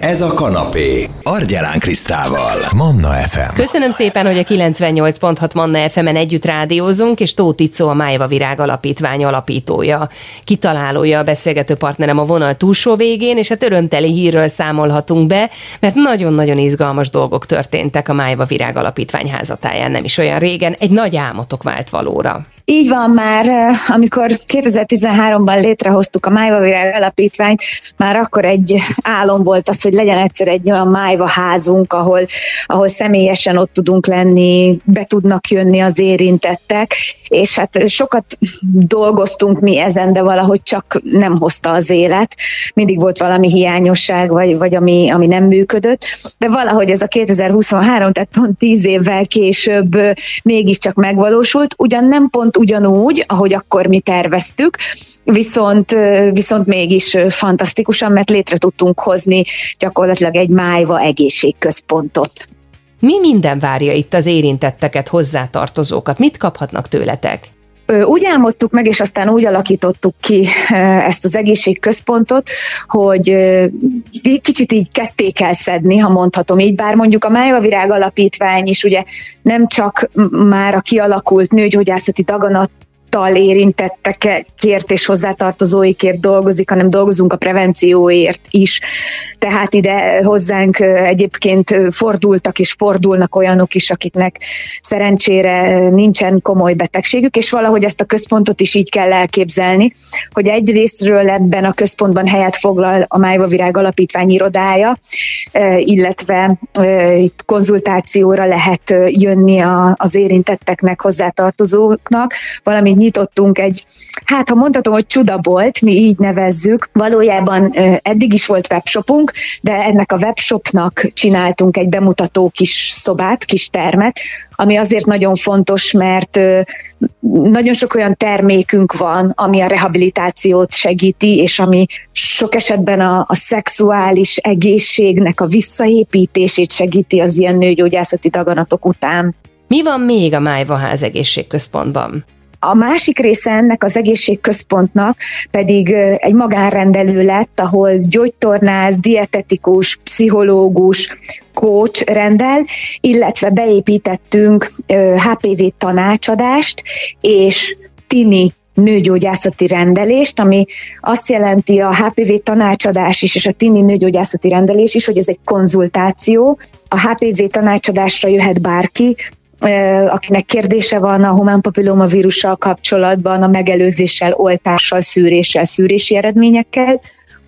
Ez a kanapé. Argyelán Krisztával. Manna FM. Köszönöm szépen, hogy a 98.6 Manna FM-en együtt rádiózunk, és Tóth Icó a Májva Virág Alapítvány alapítója. Kitalálója a beszélgető partnerem a vonal túlsó végén, és hát örömteli hírről számolhatunk be, mert nagyon-nagyon izgalmas dolgok történtek a Májva Virág Alapítvány házatáján nem is olyan régen. Egy nagy álmotok vált valóra. Így van már, amikor 2013-ban létrehoztuk a Májva Virág Alapítványt, már akkor egy álom volt az, hogy legyen egyszer egy olyan májva házunk, ahol, ahol személyesen ott tudunk lenni, be tudnak jönni az érintettek, és hát sokat dolgoztunk mi ezen, de valahogy csak nem hozta az élet. Mindig volt valami hiányosság, vagy, vagy ami, ami nem működött, de valahogy ez a 2023, tehát pont 10 évvel később mégiscsak megvalósult, ugyan nem pont ugyanúgy, ahogy akkor mi terveztük, viszont, viszont mégis fantasztikusan, mert létre tudtunk hozni gyakorlatilag egy májva egészségközpontot. Mi minden várja itt az érintetteket, hozzátartozókat? Mit kaphatnak tőletek? Úgy álmodtuk meg, és aztán úgy alakítottuk ki ezt az egészségközpontot, hogy kicsit így ketté kell szedni, ha mondhatom így, bár mondjuk a Májva Virág Alapítvány is ugye nem csak már a kialakult nőgyógyászati daganat tal érintettekért és hozzátartozóikért dolgozik, hanem dolgozunk a prevencióért is. Tehát ide hozzánk egyébként fordultak és fordulnak olyanok is, akiknek szerencsére nincsen komoly betegségük, és valahogy ezt a központot is így kell elképzelni, hogy egyrésztről ebben a központban helyet foglal a Májva Virág Alapítvány irodája, illetve itt konzultációra lehet jönni az érintetteknek, hozzátartozóknak, valamint nyitottunk egy, hát ha mondhatom, hogy csudabolt, mi így nevezzük. Valójában eddig is volt webshopunk, de ennek a webshopnak csináltunk egy bemutató kis szobát, kis termet, ami azért nagyon fontos, mert nagyon sok olyan termékünk van, ami a rehabilitációt segíti, és ami sok esetben a, a szexuális egészségnek a visszaépítését segíti az ilyen nőgyógyászati daganatok után. Mi van még a Májvaház egészségközpontban? A másik része ennek az egészségközpontnak pedig egy magánrendelő lett, ahol gyógytornász, dietetikus, pszichológus, coach rendel, illetve beépítettünk HPV tanácsadást és tini nőgyógyászati rendelést, ami azt jelenti a HPV tanácsadás is, és a tini nőgyógyászati rendelés is, hogy ez egy konzultáció. A HPV tanácsadásra jöhet bárki, akinek kérdése van a humán papilloma vírussal kapcsolatban, a megelőzéssel, oltással, szűréssel, szűrési eredményekkel,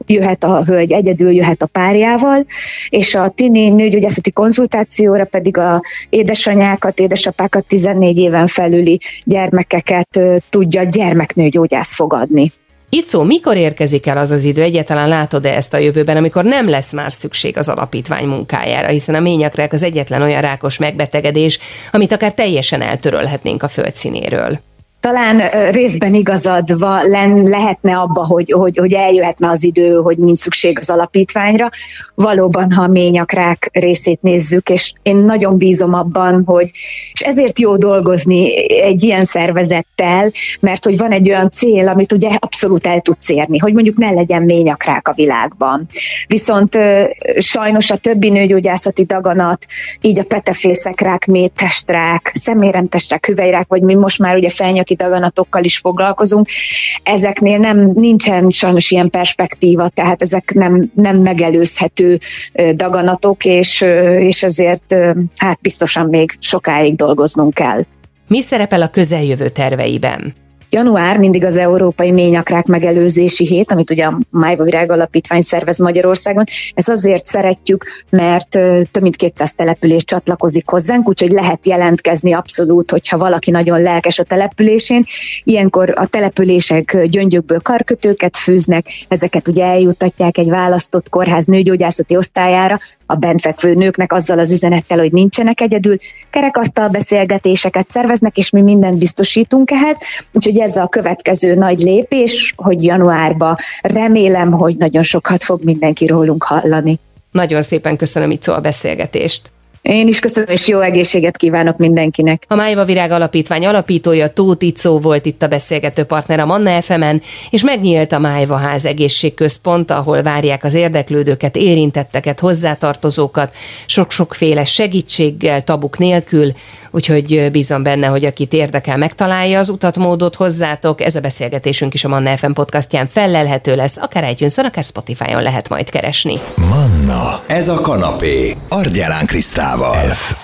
jöhet a hölgy egyedül, jöhet a párjával, és a tini nőgyógyászati konzultációra pedig a édesanyákat, édesapákat, 14 éven felüli gyermekeket tudja gyermeknőgyógyász fogadni. Icó, mikor érkezik el az az idő, egyáltalán látod-e ezt a jövőben, amikor nem lesz már szükség az alapítvány munkájára, hiszen a ményakrák az egyetlen olyan rákos megbetegedés, amit akár teljesen eltörölhetnénk a földszínéről talán részben igazad len, lehetne abba, hogy, hogy, hogy eljöhetne az idő, hogy nincs szükség az alapítványra. Valóban, ha a ményakrák részét nézzük, és én nagyon bízom abban, hogy és ezért jó dolgozni egy ilyen szervezettel, mert hogy van egy olyan cél, amit ugye abszolút el tudsz érni, hogy mondjuk ne legyen ményakrák a világban. Viszont sajnos a többi nőgyógyászati daganat, így a petefészekrák, métestrák, szeméremtestrák, hüvelyrák, vagy mi most már ugye felnyak lelki daganatokkal is foglalkozunk. Ezeknél nem nincsen sajnos ilyen perspektíva, tehát ezek nem, nem megelőzhető daganatok, és, és ezért hát biztosan még sokáig dolgoznunk kell. Mi szerepel a közeljövő terveiben? Január mindig az Európai Ményakrák megelőzési hét, amit ugye a Májva Virág Alapítvány szervez Magyarországon. Ez azért szeretjük, mert több mint 200 település csatlakozik hozzánk, úgyhogy lehet jelentkezni abszolút, hogyha valaki nagyon lelkes a településén. Ilyenkor a települések gyöngyökből karkötőket fűznek, ezeket ugye eljutatják egy választott kórház nőgyógyászati osztályára, a benfekvő nőknek azzal az üzenettel, hogy nincsenek egyedül, kerekasztal beszélgetéseket szerveznek, és mi mindent biztosítunk ehhez. Úgyhogy ez a következő nagy lépés, hogy januárban remélem, hogy nagyon sokat fog mindenki rólunk hallani. Nagyon szépen köszönöm itt a beszélgetést. Én is köszönöm, és jó egészséget kívánok mindenkinek. A Májva Virág Alapítvány alapítója Tóth Icó volt itt a beszélgető partner a Manna fm és megnyílt a Májva Ház egészségközpont, ahol várják az érdeklődőket, érintetteket, hozzátartozókat, sok-sokféle segítséggel, tabuk nélkül, úgyhogy bízom benne, hogy akit érdekel, megtalálja az utatmódot hozzátok. Ez a beszélgetésünk is a Manna FM podcastján fellelhető lesz, akár itunes akár Spotify-on lehet majd keresni. Manna, ez a kanapé, Argyelán Krisztával. F